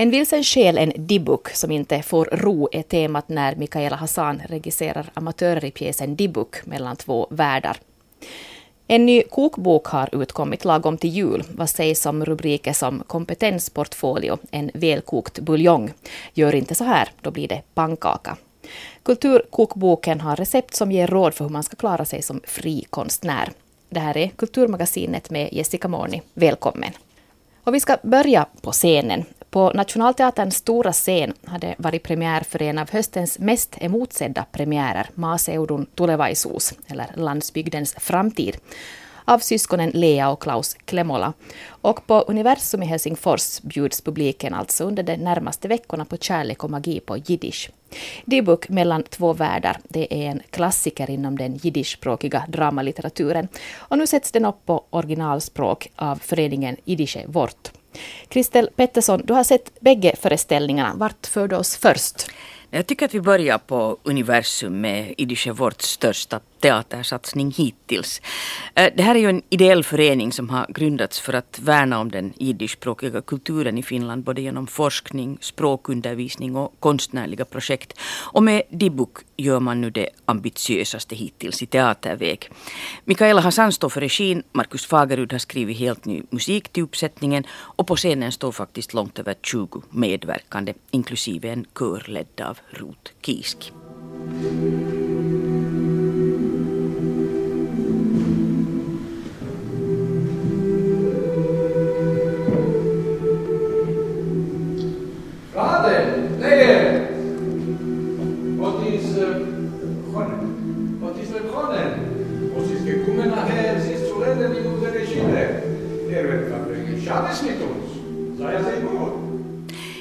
En vilsen själ, en Dibuk som inte får ro är temat när Mikaela Hassan regisserar amatörer i pjäsen Dibuk mellan två världar. En ny kokbok har utkommit lagom till jul. Vad sägs om rubriker som kompetensportfolio, en välkokt buljong. Gör inte så här, då blir det pannkaka. Kulturkokboken har recept som ger råd för hur man ska klara sig som fri konstnär. Det här är Kulturmagasinet med Jessica Morni. Välkommen! Och vi ska börja på scenen. På Nationalteaterns stora scen hade varit premiär för en av höstens mest emotsedda premiärer, Maaseudun tulevaisuus, eller Landsbygdens framtid, av syskonen Lea och Klaus Klemola. Och på Universum i Helsingfors bjuds publiken alltså under de närmaste veckorna på kärlek och magi på jiddisch. Dibuk mellan två världar, det är en klassiker inom den jiddischspråkiga dramalitteraturen. Och nu sätts den upp på originalspråk av föreningen Jiddische Wort. Kristel Pettersson, du har sett bägge föreställningarna. Vart förde oss först? Jag tycker att vi börjar på Universum med Idische Vårts största teatersatsning hittills. Eh, det här är ju en ideell förening som har grundats för att värna om den jiddischspråkiga kulturen i Finland både genom forskning, språkundervisning och konstnärliga projekt. Och med Dibuk gör man nu det ambitiösaste hittills i teaterväg. Mikaela Hassan står för regin, Markus Fagerud har skrivit helt ny musik till uppsättningen och på scenen står faktiskt långt över 20 medverkande inklusive en kör ledd av Ruth Kiiski.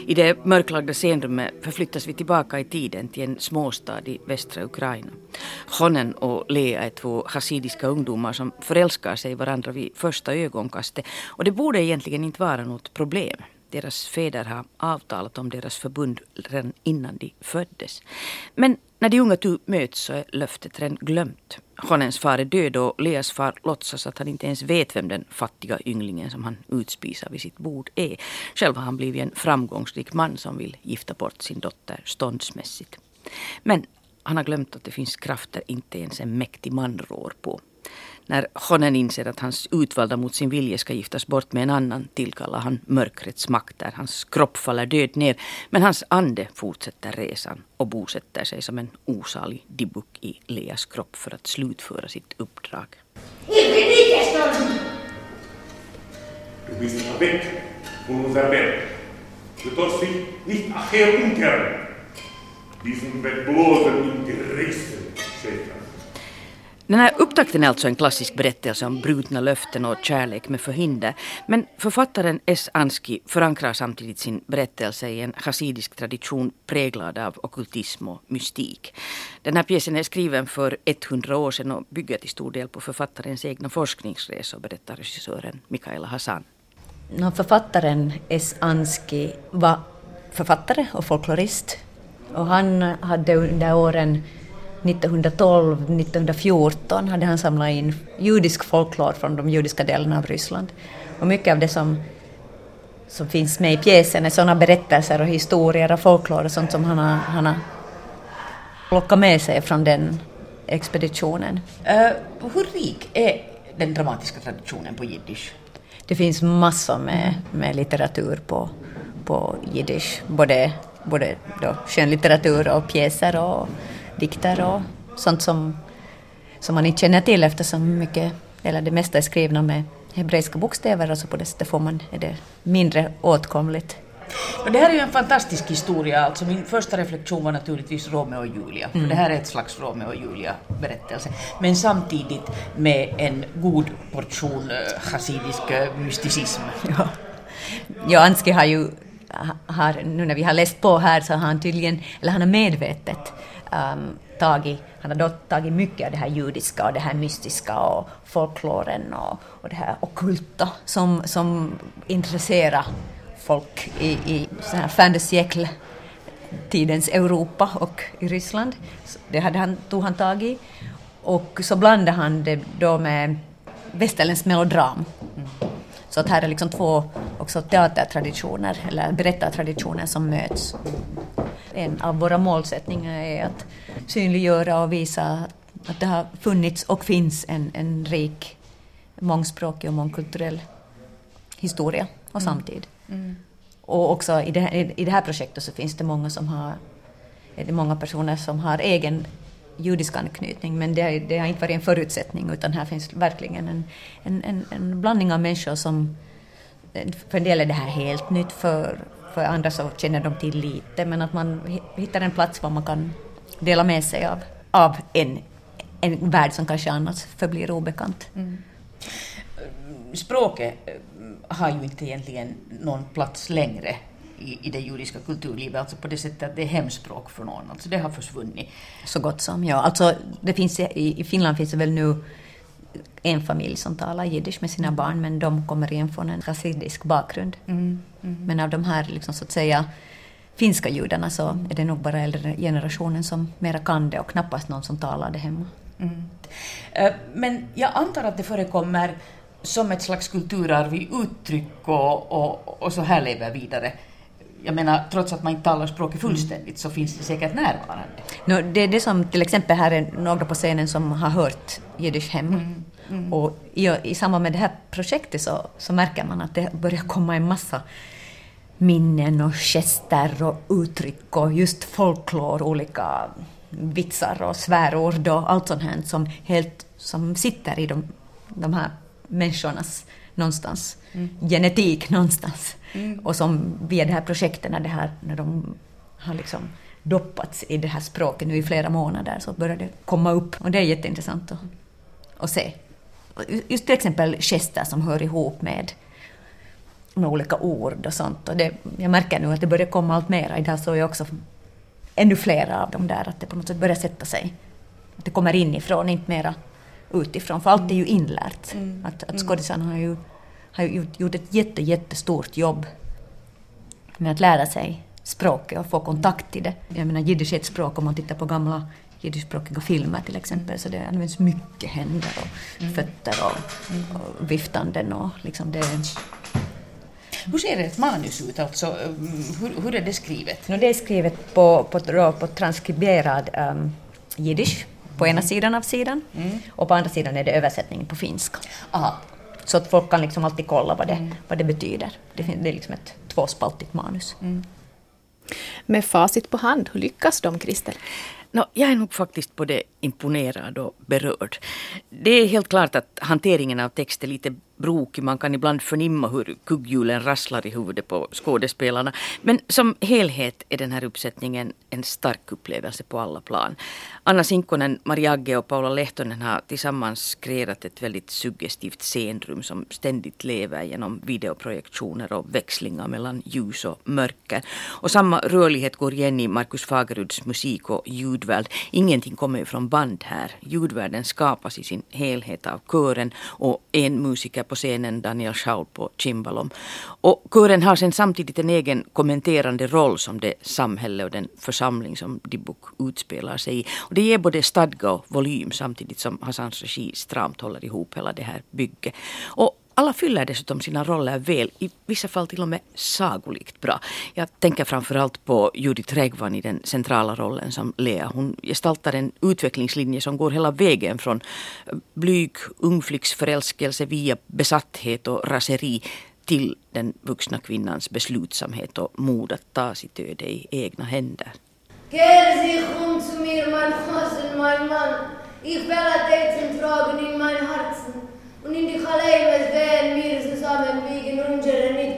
I det mörklagda scenrummet förflyttas vi tillbaka i tiden till en småstad i västra Ukraina. Honen och Lea är två hasidiska ungdomar som förälskar sig i varandra vid första ögonkastet. Och det borde egentligen inte vara något problem. Deras fäder har avtalat om deras förbund redan innan de föddes. Men när de unga tu möts så är löftet redan glömt. Honens far är död och Leas far låtsas att han inte ens vet vem den fattiga ynglingen som han utspisar vid sitt bord är. Själv har han blivit en framgångsrik man som vill gifta bort sin dotter ståndsmässigt. Men han har glömt att det finns krafter inte ens en mäktig man rår på. När Honen inser att hans utvalda mot sin vilja ska giftas bort med en annan tillkallar han mörkrets makter. Hans kropp faller död ner men hans ande fortsätter resan och bosätter sig som en osalig dibuk i Leas kropp för att slutföra sitt uppdrag. Du bist weg von unserer Welt. Du darfst dich nicht nachher umkehren. Diesen bettlosen Interessen, Schäfer. Den här upptakten är alltså en klassisk berättelse om brutna löften och kärlek med förhinder. Men författaren S. Anski förankrar samtidigt sin berättelse i en hasidisk tradition präglad av okultism och mystik. Den här pjäsen är skriven för 100 år sedan och bygger till stor del på författarens egna forskningsresor, berättar regissören Mikaela Hassan. Författaren S. Anski var författare och folklorist. Och han hade under åren 1912-1914 hade han samlat in judisk folklor från de judiska delarna av Ryssland. Och mycket av det som, som finns med i pjäsen är sådana berättelser och historier och folklor och sånt som han har, han har plockat med sig från den expeditionen. Uh, hur rik är den dramatiska traditionen på jiddisch? Det finns massor med, med litteratur på, på jiddisch, både, både då skönlitteratur och pjäser och dikter och sånt som, som man inte känner till eftersom mycket, eller det mesta är skrivna med hebreiska bokstäver och så på det sättet får man, är det mindre åtkomligt. Och det här är ju en fantastisk historia. Alltså min första reflektion var naturligtvis Romeo och Julia. Mm. För det här är ett slags Romeo och Julia-berättelse. Men samtidigt med en god portion uh, hasidisk uh, mysticism. Ja. ja, Anski har ju, har, nu när vi har läst på här så har han tydligen, eller han har medvetet um, tagit, han har då tagit mycket av det här judiska och det här mystiska och folkloren och, och det här okulta som, som intresserar folk i, i här fin de tidens Europa och i Ryssland. Det hade han, tog han tag i. Och så blandade han det då med västerländsk melodram. Mm. Så att här är liksom två också teatertraditioner eller berättartraditioner som möts. En av våra målsättningar är att synliggöra och visa att det har funnits och finns en, en rik mångspråkig och mångkulturell historia och mm. samtid. Mm. Och också i det, här, i det här projektet så finns det många som har är det många personer som har egen judisk anknytning, men det, det har inte varit en förutsättning, utan här finns verkligen en, en, en, en blandning av människor som... För en del är det här helt nytt, för, för andra så känner de till lite, men att man hittar en plats var man kan dela med sig av, av en, en värld som kanske annars förblir obekant. Mm. Språket har ju inte egentligen någon plats längre i, i det judiska kulturlivet, alltså på det sättet att det är hemspråk för någon, alltså det har försvunnit. Så gott som, ja. Alltså det finns, i, i Finland finns det väl nu en familj som talar jiddisch med sina barn, men de kommer igen från en rasidisk bakgrund. Mm. Mm. Men av de här, liksom, så att säga, finska judarna så är det nog bara äldre generationen som mera kan det och knappast någon som talar det hemma. Mm. Eh, men jag antar att det förekommer som ett slags kulturarv i uttryck och, och, och så här lever vidare jag menar, trots att man inte talar språket fullständigt så finns det säkert närvarande. No, det är det som till exempel här är några på scenen som har hört jiddisch hem. Mm, mm. Och i, i samband med det här projektet så, så märker man att det börjar komma en massa minnen och gester och uttryck och just folklor, olika vitsar och svärord och allt sånt här som, helt, som sitter i de, de här människornas någonstans, mm. genetik någonstans. Mm. Och som via det här projektet, när, det här, när de har liksom doppats i det här språket nu i flera månader, så börjar det komma upp. Och det är jätteintressant att, att se. Just till exempel gester som hör ihop med, med olika ord och sånt. Och det, jag märker nu att det börjar komma allt mera. Idag såg jag också ännu flera av dem där, att det på något sätt börjar sätta sig. Att det kommer inifrån, inte mera utifrån, för allt är ju inlärt. Mm. Att, att mm. skådisarna har ju, har gjort ett jätte, jättestort jobb med att lära sig språket och få kontakt till det. Jag menar jiddisch är ett språk om man tittar på gamla jiddischspråkiga filmer till exempel, så det används mycket händer och mm. fötter och, mm. och viftanden och liksom det hur ser ett manus ut? Alltså, hur, hur är det skrivet? No, det är skrivet på, på, på transkriberad um, jiddisch på ena sidan av sidan mm. och på andra sidan är det översättningen på finska. Aha. Så att folk kan liksom alltid kolla vad det, mm. vad det betyder. Det, det är liksom ett tvåspaltigt manus. Mm. Med facit på hand, hur lyckas de, Kristel? No, jag är nog faktiskt både imponerad och berörd. Det är helt klart att hanteringen av text är lite brokig. Man kan ibland förnimma hur kugghjulen rasslar i huvudet på skådespelarna. Men som helhet är den här uppsättningen en stark upplevelse på alla plan. Anna Sinkkonen, Mariagge och Paula Lehtonen har tillsammans kreerat ett väldigt suggestivt scenrum som ständigt lever genom videoprojektioner och växlingar mellan ljus och mörker. Och samma rörlighet går igen i Markus Fageruds musik och ljudvärld. Ingenting kommer ju från band här. Ljudvärlden skapas i sin helhet av kören och en musiker på scenen Daniel Schaul på cimbalom. Och kören har sen samtidigt en egen kommenterande roll som det samhälle och den församling som Dibuk utspelar sig i. Det ger både stadga och volym samtidigt som Hassans regi stramt håller ihop hela det här bygget. Och alla fyller dessutom sina roller väl, i vissa fall till och med sagolikt bra. Jag tänker framförallt på Judith Regvan i den centrala rollen som Lea. Hon gestaltar en utvecklingslinje som går hela vägen från blyg ungflicksförälskelse via besatthet och raseri till den vuxna kvinnans beslutsamhet och mod att ta sitt öde i egna händer. Kehr sich um zu mir, mein Hasen, mein Mann. Ich will ein Dätzen tragen in mein Herzen. Und in die Chaleim es werden wir zusammen wiegen unsere Nieder.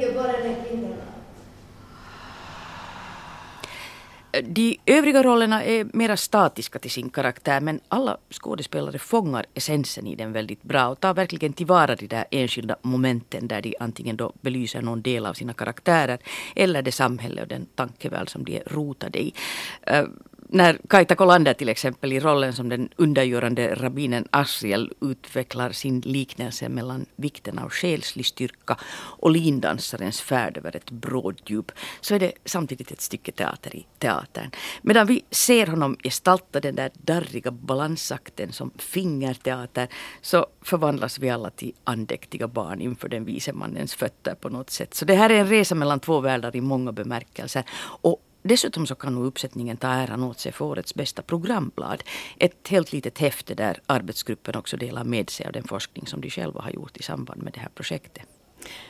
De övriga rollerna är mera statiska till sin karaktär men alla skådespelare fångar essensen i den väldigt bra och tar verkligen tillvara de där enskilda momenten där de antingen då belyser någon del av sina karaktärer eller det samhälle och den tankevärld som de är rotade i. Eh, när Kaita Kolander till exempel i rollen som den undergörande rabbinen Asriel utvecklar sin liknelse mellan vikten av själslig styrka och lindansarens färd över ett bråddjup så är det samtidigt ett stycke teater i teatern. Medan vi ser honom gestalta den där darriga balansakten som fingerteater så förvandlas vi alla till andäktiga barn inför den vise mannens fötter på något sätt. Så det här är en resa mellan två världar i många bemärkelser. Och Dessutom så kan nog uppsättningen ta äran åt sig för årets bästa programblad. Ett helt litet häfte där arbetsgruppen också delar med sig av den forskning som de själva har gjort i samband med det här projektet.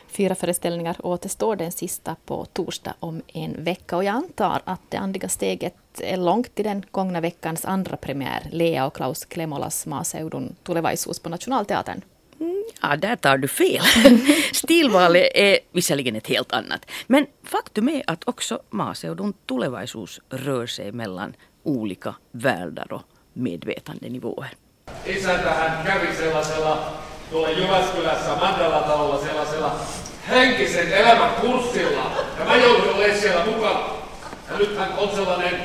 Fyra föreställningar återstår, den sista på torsdag om en vecka. Och jag antar att det andliga steget är långt i den gångna veckans andra premiär, Lea och Klaus Klemolas Maaseudun Tulevaisuus på Nationalteatern. Ja, där tar du fel. Stilvalet är visserligen ett helt annat. Men faktum är att också maaseudun tulevaisuus rör sig mellan olika världar och medvetandenivåer. Isäntähän kävi sellaisella tuolla Jyväskylässä Mandela-talolla sellaisella henkisen elämän kurssilla. Ja mä joudun olemaan siellä mukana. Ja nythän on sellainen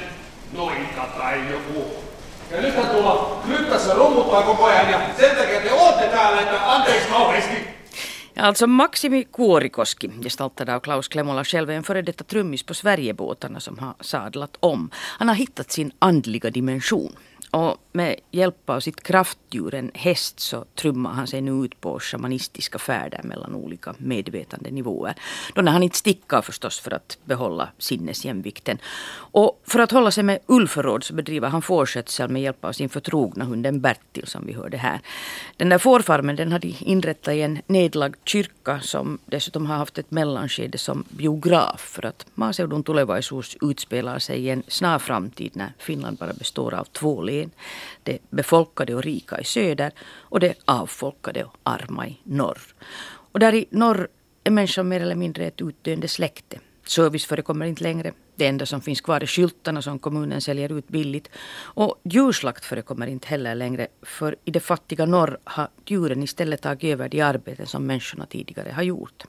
noita tai joku ja nythän tuolla Lyttässä rummuttaa koko ajan ja sen takia te ootte täällä, että anteeksi kauheasti. Ja alltså Maximi Kuorikoski, gestaltad av Klaus Klemola själv, är en före detta trummis på Sverigebåtarna som har sadlat om. Han har hittat sin andliga dimension. Och med hjälp av sitt kraftdjur, en häst, så trummar han sig nu ut på shamanistiska färder mellan olika medvetandenivåer. Då när han inte stickar förstås för att behålla sinnesjämvikten. Och för att hålla sig med ullförråd så bedriver han fårskötsel med hjälp av sin förtrogna hunden Bertil som vi hörde här. Den där fårfarmen den hade inrättat i en nedlagd kyrka som dessutom har haft ett mellanskede som biograf för att Maaseudun tulevaisuus utspelar sig i en snar framtid när Finland bara består av två län det befolkade och rika i söder och det avfolkade och arma i norr. Och där i norr är människan mer eller mindre ett utdöende släkte. Service förekommer inte längre. Det enda som finns kvar är skyltarna som kommunen säljer ut billigt. Och djurslakt förekommer inte heller längre. För i det fattiga norr har djuren istället tagit över de arbeten som människorna tidigare har gjort.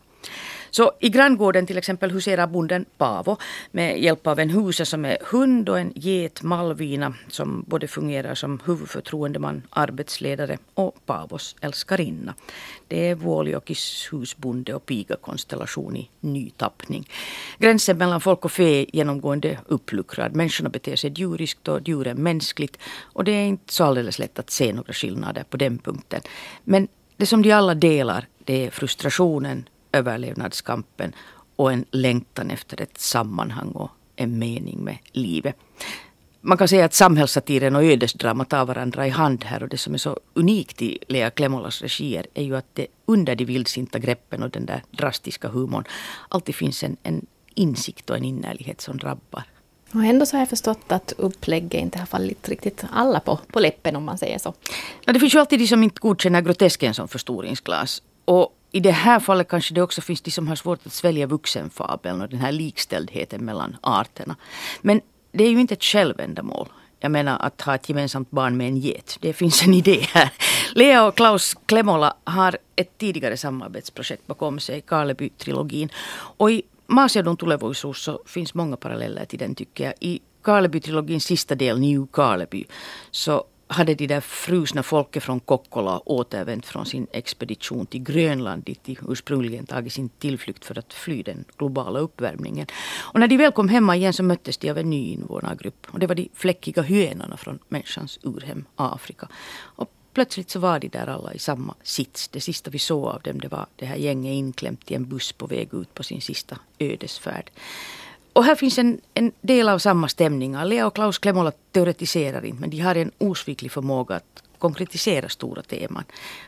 Så i granngården till exempel huserar bonden Pavo med hjälp av en huse som är hund och en get Malvina som både fungerar som huvudförtroendeman, arbetsledare och Pavos älskarinna. Det är Vuoliokis husbonde och pigakonstellation i ny tappning. Gränsen mellan folk och fe är genomgående uppluckrad. Människorna beter sig djuriskt och djuren mänskligt. Och det är inte så alldeles lätt att se några skillnader på den punkten. Men det som de alla delar det är frustrationen överlevnadskampen och en längtan efter ett sammanhang och en mening med livet. Man kan säga att samhällssatiren och ödesdrama tar varandra i hand här och det som är så unikt i Lea Klemolas regier är ju att det under de vildsinta greppen och den där drastiska humorn alltid finns en, en insikt och en innerlighet som drabbar. Och ändå så har jag förstått att upplägget inte har fallit riktigt alla på, på läppen om man säger så. Ja, det finns ju alltid de som inte godkänner grotesken som förstoringsglas. Och i det här fallet kanske det också finns de som har svårt att svälja vuxenfabeln och den här likställdheten mellan arterna. Men det är ju inte ett självändamål. Jag menar att ha ett gemensamt barn med en get. Det finns en idé här. Lea och Klaus Klemola har ett tidigare samarbetsprojekt bakom sig, Karleby-trilogin. Och i Maaseudun tulevaisuus så finns många paralleller till den tycker jag. I Karleby-trilogins sista del, New Karleby, så hade de där frusna folket från Kokkola återvänt från sin expedition till Grönland dit de ursprungligen tagit sin tillflykt för att fly den globala uppvärmningen. Och när de väl kom hemma igen så möttes de av en ny invånargrupp. Och det var de fläckiga hyenorna från människans urhem Afrika. Och plötsligt så var de där alla i samma sits. Det sista vi såg av dem det var det här gänget inklämt i en buss på väg ut på sin sista ödesfärd. Och här finns en, en del av samma stämningar. Lea och Klaus Klemola teoretiserar inte men de har en osviklig förmåga att konkretisera stora teman.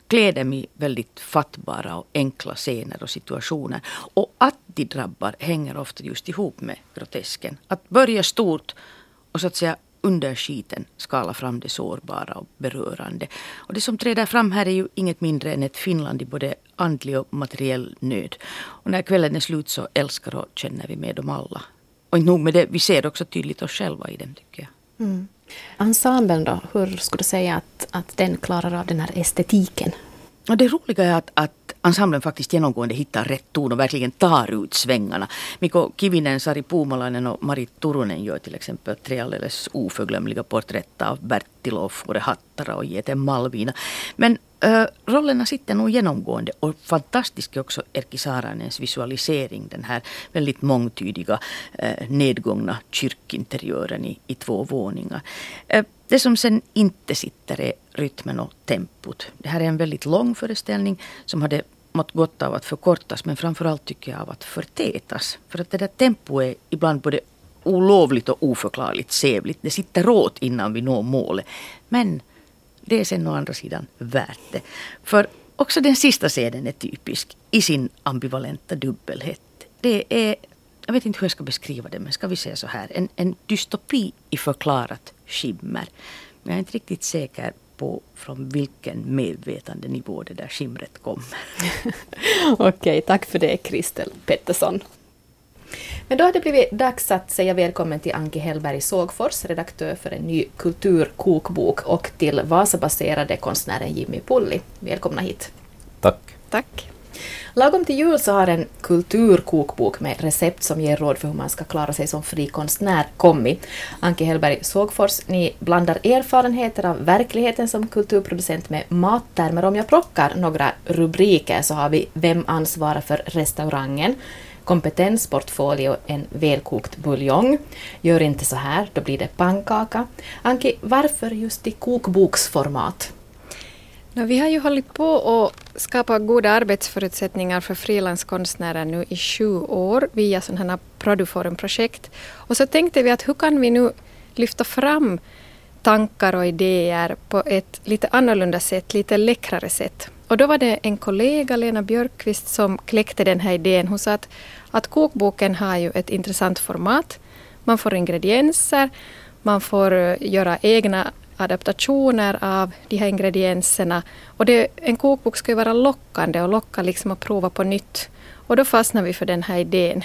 Klä dem i väldigt fattbara och enkla scener och situationer. Och att de drabbar hänger ofta just ihop med grotesken. Att börja stort och så att säga under skiten skala fram det sårbara och berörande. Och det som träder fram här är ju inget mindre än ett Finland i både andlig och materiell nöd. Och när kvällen är slut så älskar och känner vi med dem alla. Och inte nog med det, vi ser också tydligt oss själva i dem tycker jag. Mm. Ensemblen då, hur skulle du säga att, att den klarar av den här estetiken? Och det roliga är att, att ensemblen faktiskt genomgående hittar rätt ton och verkligen tar ut svängarna. Mikko Kivinen, Sari Puumalainen och Marit Turunen gör till exempel tre alldeles oförglömliga porträtt av Bertil Fore Hattara och Jete Malvina. Men äh, rollerna sitter nog genomgående och fantastisk är också Erkki Saaranens visualisering. Den här väldigt mångtydiga äh, nedgångna kyrkinteriören i, i två våningar. Äh, det som sen inte sitter är rytmen och tempot. Det här är en väldigt lång föreställning som hade mått gott av att förkortas men framförallt tycker jag av att förtätas. För att det där tempo är ibland både olovligt och oförklarligt sävligt. Det sitter åt innan vi når målet. Men det är sen å andra sidan värt det. För också den sista scenen är typisk i sin ambivalenta dubbelhet. Det är, jag vet inte hur jag ska beskriva det men ska vi säga så här, en, en dystopi i förklarat skimmer. Men jag är inte riktigt säker på från vilken medvetandenivå det där skimret kommer. Okej, tack för det Kristel Pettersson. Men då har det blivit dags att säga välkommen till Anki Hellberg Sågfors, redaktör för en ny kulturkokbok och till Vasabaserade konstnären Jimmy Pulli. Välkomna hit. Tack. Tack. Lagom till jul så har en kulturkokbok med recept som ger råd för hur man ska klara sig som fri konstnär kommit. Anke Hellberg Sågfors, ni blandar erfarenheter av verkligheten som kulturproducent med mattermer. Om jag plockar några rubriker så har vi Vem ansvarar för restaurangen? Kompetensportfolio en välkokt buljong. Gör inte så här, då blir det pannkaka. Anki, varför just i kokboksformat? No, vi har ju hållit på och skapat goda arbetsförutsättningar för frilanskonstnärer nu i sju år via sådana här Produforum-projekt. Och så tänkte vi att hur kan vi nu lyfta fram tankar och idéer på ett lite annorlunda sätt, lite läckrare sätt. Och då var det en kollega, Lena Björkqvist, som kläckte den här idén. Hon sa att, att kokboken har ju ett intressant format. Man får ingredienser, man får eh, göra egna adaptationer av de här ingredienserna. Och det, en kokbok ska ju vara lockande och locka liksom att prova på nytt. Och då fastnar vi för den här idén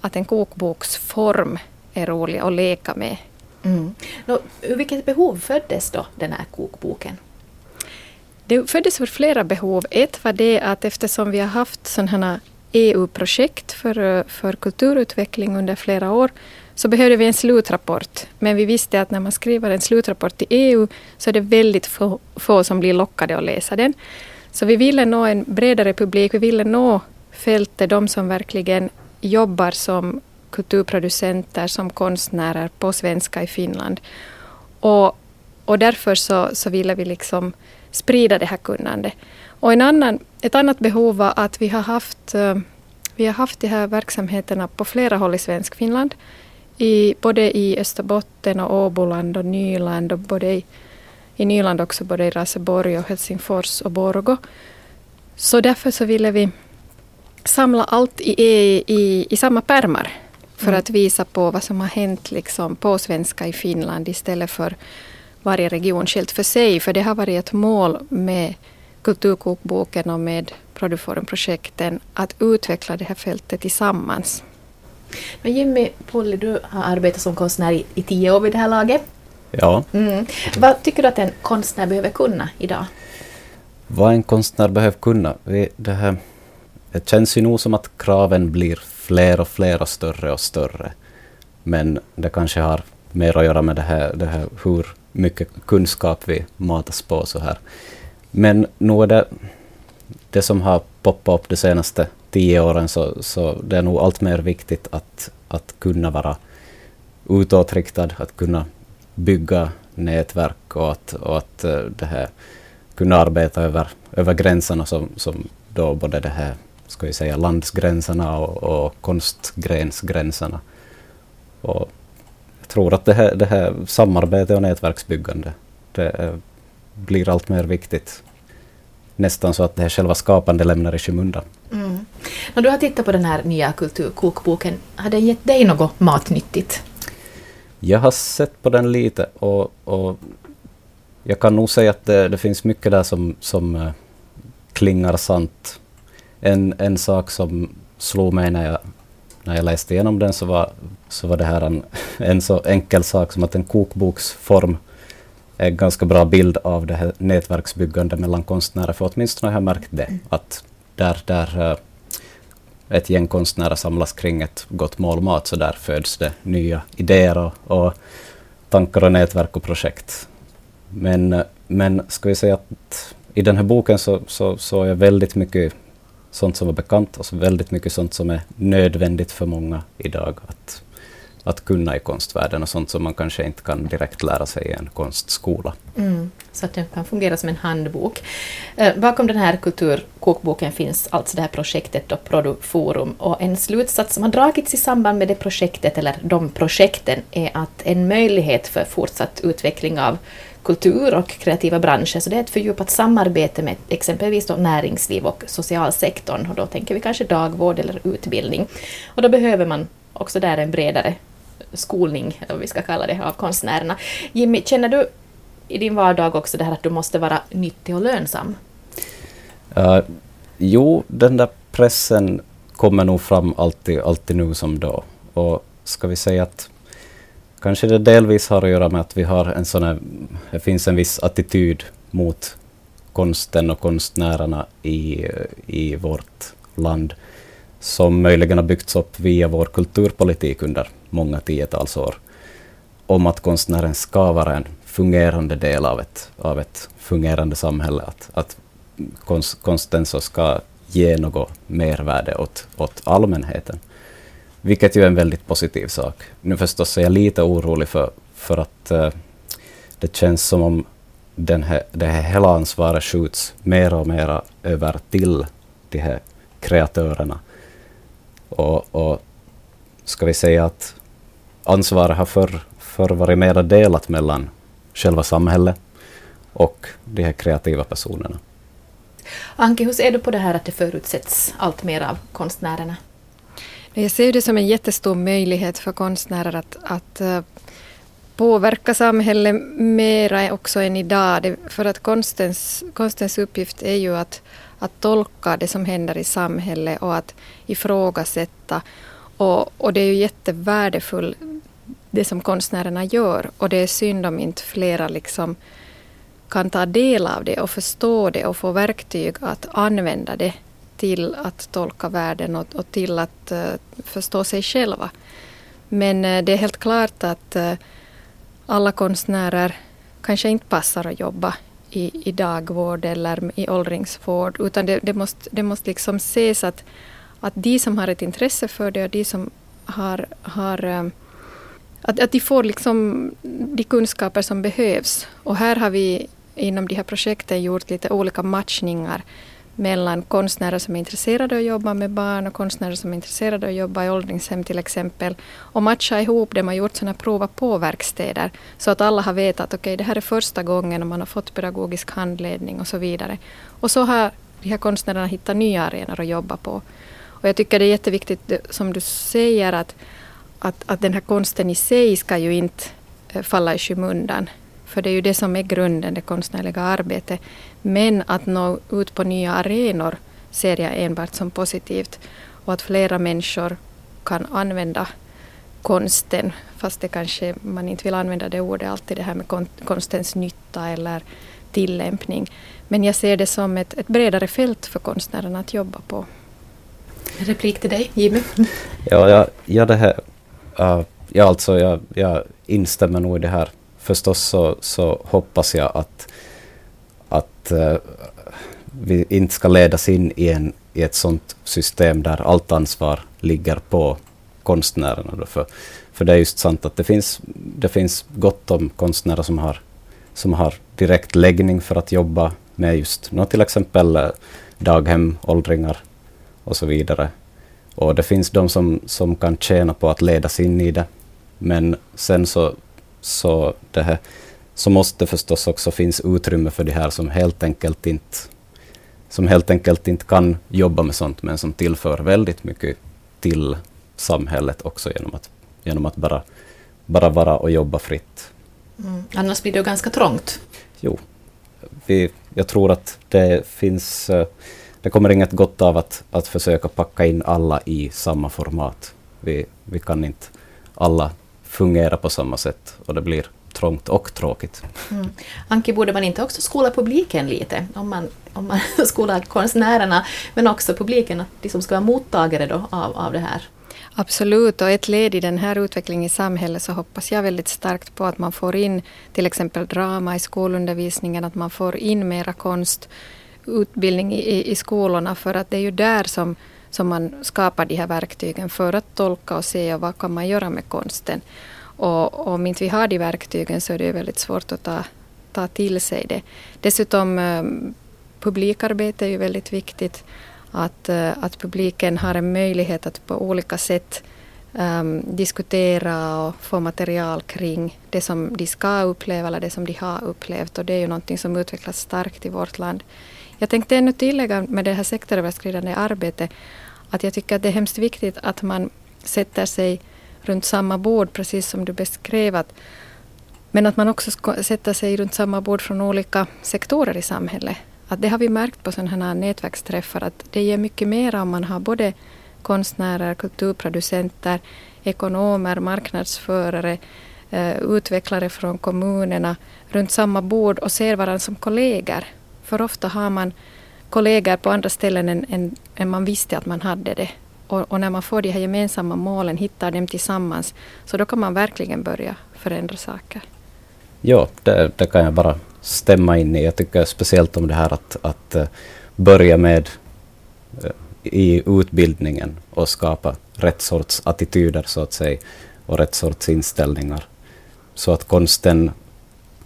att en kokboksform är rolig att leka med. Mm. Nå, vilket behov föddes då den här kokboken? Det föddes för flera behov. Ett var det att eftersom vi har haft sådana EU-projekt för, eh, för kulturutveckling under flera år så behövde vi en slutrapport. Men vi visste att när man skriver en slutrapport till EU så är det väldigt få, få som blir lockade att läsa den. Så vi ville nå en bredare publik. Vi ville nå fältet, de som verkligen jobbar som kulturproducenter, som konstnärer på svenska i Finland. Och, och därför så, så ville vi liksom sprida det här kunnandet. Och en annan, ett annat behov var att vi har haft, eh, vi har haft de här verksamheterna på flera håll i svensk Finland i, både i Österbotten och Åboland och Nyland och både i, i Nyland också både i Raseborg och Helsingfors och Borgo. Så därför så ville vi samla allt i, i, i samma pärmar för mm. att visa på vad som har hänt liksom på svenska i Finland istället för varje region skilt för sig. För det har varit ett mål med Kulturkokboken och med Produforum-projekten att utveckla det här fältet tillsammans. Men Jimmy Polly, du har arbetat som konstnär i, i tio år vid det här laget. Ja. Mm. Vad tycker du att en konstnär behöver kunna idag? Vad en konstnär behöver kunna? Det, här, det känns ju nog som att kraven blir fler och fler och större och större. Men det kanske har mer att göra med det här, det här hur mycket kunskap vi matas på så här. Men nog är det det som har poppat upp de senaste tio åren så, så det är nog allt mer viktigt att, att kunna vara utåtriktad, att kunna bygga nätverk och att, och att eh, det här, kunna arbeta över, över gränserna som, som då både det här, ska vi säga, landsgränserna och, och konstgrensgränserna. Och jag tror att det här, det här samarbete och nätverksbyggande, det blir allt mer viktigt nästan så att det här själva skapande lämnar i skymundan. Mm. När du har tittat på den här nya kulturkokboken, har den gett dig något matnyttigt? Jag har sett på den lite och, och jag kan nog säga att det, det finns mycket där som, som uh, klingar sant. En, en sak som slog mig när jag, när jag läste igenom den så var, så var det här en, en så enkel sak som att en kokboksform en ganska bra bild av det här nätverksbyggande mellan konstnärer, för åtminstone har jag märkt det, mm. att där, där uh, ett gäng konstnärer samlas kring ett gott mål mat, så där föds det nya idéer och, och tankar och nätverk och projekt. Men, men ska vi säga att i den här boken så, så, så är väldigt mycket sånt som var bekant och så väldigt mycket sånt som är nödvändigt för många idag att, att kunna i konstvärlden och sånt som man kanske inte kan direkt lära sig i en konstskola. Mm, så att den kan fungera som en handbok. Eh, bakom den här kulturkokboken finns alltså det här projektet då, Produforum och en slutsats som har dragits i samband med det projektet eller de projekten är att en möjlighet för fortsatt utveckling av kultur och kreativa branscher, så det är ett fördjupat samarbete med exempelvis då näringsliv och socialsektorn, och då tänker vi kanske dagvård eller utbildning. Och då behöver man också där en bredare skolning, eller vad vi ska kalla det, av konstnärerna. Jimmy, känner du i din vardag också det här att du måste vara nyttig och lönsam? Uh, jo, den där pressen kommer nog fram alltid, alltid nu som då. Och ska vi säga att Kanske det delvis har att göra med att vi har en sån här, det finns en viss attityd mot konsten och konstnärerna i, i vårt land som möjligen har byggts upp via vår kulturpolitik under många tiotals år. Om att konstnären ska vara en fungerande del av ett, av ett fungerande samhälle. Att, att konst, konsten så ska ge något mervärde åt, åt allmänheten. Vilket ju är en väldigt positiv sak. Nu förstås är jag lite orolig för, för att uh, det känns som om den här, det här hela ansvaret skjuts mer och mer över till de här kreatörerna. Och, och ska vi säga att ansvaret har förr, förr varit mer delat mellan själva samhället och de här kreativa personerna. Anke, hur ser du på det här att det förutsätts allt mer av konstnärerna? Jag ser det som en jättestor möjlighet för konstnärer att, att eh, påverka samhället mera också än idag. för att konstens, konstens uppgift är ju att, att tolka det som händer i samhället och att ifrågasätta. Och, och det är ju jättevärdefullt det som konstnärerna gör och det är synd om inte flera liksom kan ta del av det och förstå det och få verktyg att använda det till att tolka världen och, och till att uh, förstå sig själva. Men uh, det är helt klart att uh, alla konstnärer kanske inte passar att jobba i, i dagvård eller i åldringsvård, utan det, det, måste, det måste liksom ses att, att de som har ett intresse för det och de som har, har eh, att, att de får liksom de kunskaper som behövs. Och här har vi inom de här projekten gjort lite olika matchningar mellan konstnärer som är intresserade av att jobba med barn och konstnärer som är intresserade av att jobba i åldringshem till exempel. Och matcha ihop det, man har gjort sådana prova på-verkstäder så att alla har vetat att okej, okay, det här är första gången och man har fått pedagogisk handledning och så vidare. Och så har de här konstnärerna hittat nya arenor att jobba på. Och jag tycker det är jätteviktigt eh, som du säger att, att, att den här konsten i sig ska ju inte eh, falla i skymundan. För det är ju det som är grunden, det konstnärliga arbetet. Men att nå ut på nya arenor ser jag enbart som positivt. Och att flera människor kan använda konsten, fast det kanske man inte vill använda det ordet alltid, det här med konstens nytta eller tillämpning. Men jag ser det som ett, ett bredare fält för konstnärerna att jobba på. Replik till dig, Jimmy. ja, ja, ja, det här, uh, ja, alltså, jag, jag instämmer nog i det här förstås så, så hoppas jag att, att eh, vi inte ska ledas in i, en, i ett sånt system där allt ansvar ligger på konstnärerna. Då för, för det är just sant att det finns, det finns gott om konstnärer som har, som har direkt läggning för att jobba med just no, till exempel eh, daghem, åldringar och så vidare. Och det finns de som, som kan tjäna på att ledas in i det. Men sen så så, det här, så måste det förstås också finnas utrymme för de här som helt enkelt inte som helt enkelt inte kan jobba med sånt, men som tillför väldigt mycket till samhället också genom att, genom att bara, bara vara och jobba fritt. Mm. Annars blir det ju ganska trångt. Jo. Vi, jag tror att det finns... Eh, det kommer inget gott av att, att försöka packa in alla i samma format. Vi, vi kan inte alla fungera på samma sätt och det blir trångt och tråkigt. Mm. Anki, borde man inte också skola publiken lite? Om man, om man skolar konstnärerna, men också publiken, att de som ska vara mottagare då av, av det här? Absolut, och ett led i den här utvecklingen i samhället så hoppas jag väldigt starkt på att man får in till exempel drama i skolundervisningen, att man får in mera konstutbildning i, i skolorna för att det är ju där som, som man skapar de här verktygen för att tolka och se och vad kan man göra med konsten. Och om inte vi har de verktygen så är det väldigt svårt att ta, ta till sig det. Dessutom ehm, publikarbete är ju väldigt viktigt. Att, eh, att publiken har en möjlighet att på olika sätt um, diskutera och få material kring det som de ska uppleva eller det som de har upplevt. Och det är ju någonting som utvecklas starkt i vårt land. Jag tänkte ännu tillägga med det här sektoröverskridande arbetet att jag tycker att det är hemskt viktigt att man sätter sig runt samma bord, precis som du beskrev. Att, men att man också ska sätta sig runt samma bord från olika sektorer i samhället. Att det har vi märkt på sådana här nätverksträffar att det ger mycket mer om man har både konstnärer, kulturproducenter, ekonomer, marknadsförare, eh, utvecklare från kommunerna runt samma bord och ser varandra som kollegor. För ofta har man kollegor på andra ställen än, än, än man visste att man hade det. Och, och, när man får de här gemensamma målen, hittar dem tillsammans, så då kan man verkligen börja förändra saker. Ja, det, det kan jag bara stämma in i. Jag tycker speciellt om det här att, att eh, börja med eh, i utbildningen och skapa rätt sorts attityder så att säga och rätt sorts inställningar. Så att konsten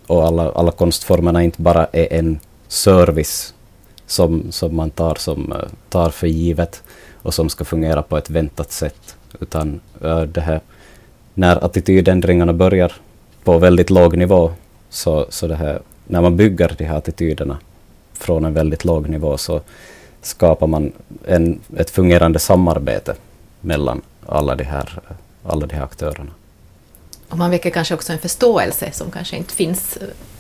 och alla, alla konstformerna inte bara är en service som, som man tar, som, eh, tar för givet och som ska fungera på ett väntat sätt. Utan eh, det här, när attitydändringarna börjar på väldigt låg nivå, så, så det här, när man bygger de här attityderna från en väldigt låg nivå så skapar man en, ett fungerande samarbete mellan alla de här, eh, alla de här aktörerna. Och man väcker kanske också en förståelse som kanske inte finns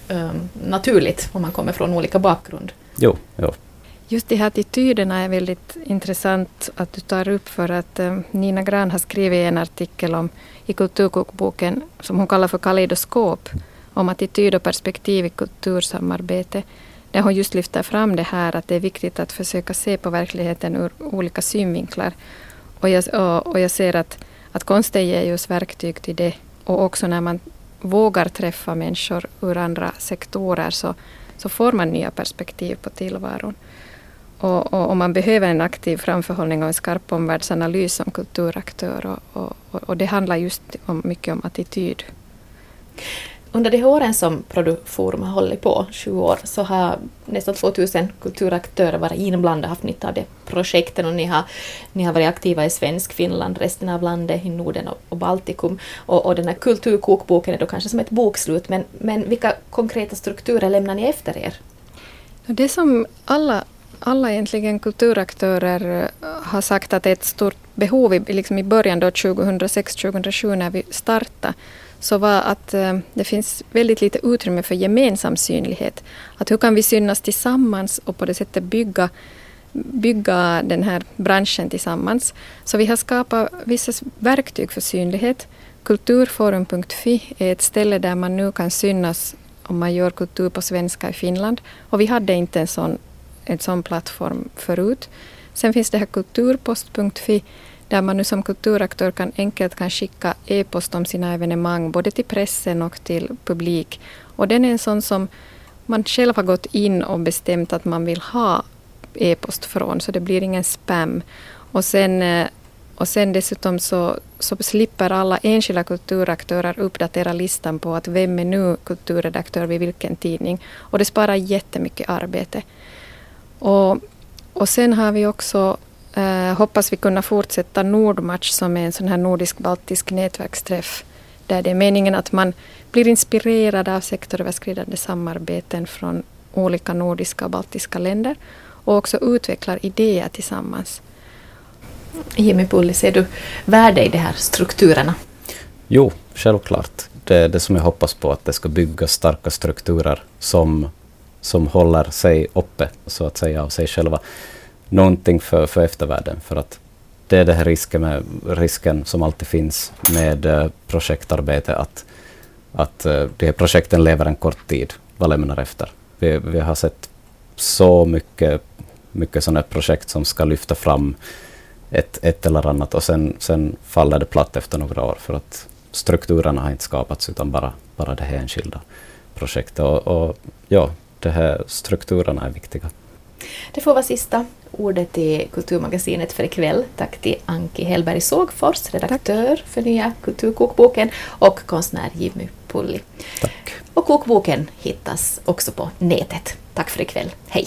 um, naturligt om man kommer från olika bakgrund. Jo, jo. Just de här attityderna är väldigt intressant att du tar upp för att eh, Nina Gran har skrivit en artikel om i Kulturkokboken som hon kallar för kaleidoskop om attityd och perspektiv i kultursamarbete. Där hon just lyfter fram det här att det är viktigt att försöka se på verkligheten ur olika synvinklar. Och jag, och, jag ser att, att konsten ger oss verktyg till det. Och också när man vågar träffa människor ur andra sektorer så, så får man nya perspektiv på tillvaron. Och, och, och, man behöver en aktiv framförhållning och en skarp omvärldsanalys som kulturaktör. Och, och, och det handlar just om, mycket om attityd. Under de åren som Produforum har hållit på, sju år, så har nästan 2000 kulturaktörer varit inblandade, och haft nytta av de projekten och ni har, ni har varit aktiva i Svensk, Finland, resten av landet, i Norden och, och Baltikum. Och, och den här kulturkokboken är då kanske som ett bokslut, men, men vilka konkreta strukturer lämnar ni efter er? Det som alla alla egentligen kulturaktörer eh, har sagt att det är ett stort behov, liksom i början då 2006-2007 när vi startade, så var att eh, det finns väldigt lite utrymme för gemensam synlighet. Att hur kan vi synas tillsammans och på det sättet bygga, bygga den här branschen tillsammans. Så vi har skapat vissa verktyg för synlighet. Kulturforum.fi är ett ställe där man nu kan synas om man gör kultur på svenska i Finland. Och vi hade inte en sån en sån plattform förut. Sen finns det här kulturpost.fi där man nu som kulturaktör kan enkelt kan skicka e-post om sina evenemang både till pressen och till publik. Och den är en sån som man själv har gått in och bestämt att man vill ha e-post från, så det blir ingen spam. Och sen, eh, och sen dessutom så, så slipper alla enskilda kulturaktörer uppdatera listan på att vem är nu kulturredaktör vid vilken tidning. Och det sparar jättemycket arbete. Och, och sen har vi också, eh, hoppas vi kunna fortsätta Nordmatch som är en sån här nordisk-baltisk nätverksträff där det är meningen att man blir inspirerad av sektoröverskridande samarbeten från olika nordiska och baltiska länder och också utvecklar idéer tillsammans. Jimmy Pulli, ser du värde i de här strukturerna? Jo, självklart. Det är det som jag hoppas på, att det ska byggas starka strukturer som som håller sig uppe, så att säga, av sig själva. Någonting för, för eftervärlden, för att det är den här risken, med, risken som alltid finns med uh, projektarbete, att att uh, de här projekten lever en kort tid. Vad lämnar efter? Vi, vi har sett så mycket, mycket sådana projekt som ska lyfta fram ett, ett eller annat och sen, sen faller det platt efter några år för att strukturerna har inte skapats utan bara, bara det här enskilda projektet. Och, och ja, de här strukturerna är viktiga. Det får vara sista ordet i Kulturmagasinet för ikväll. Tack till Anki Hellberg Sågfors, redaktör Tack. för nya Kulturkokboken och konstnär Jimmy Pulli. Tack. Och kokboken hittas också på nätet. Tack för ikväll. Hej!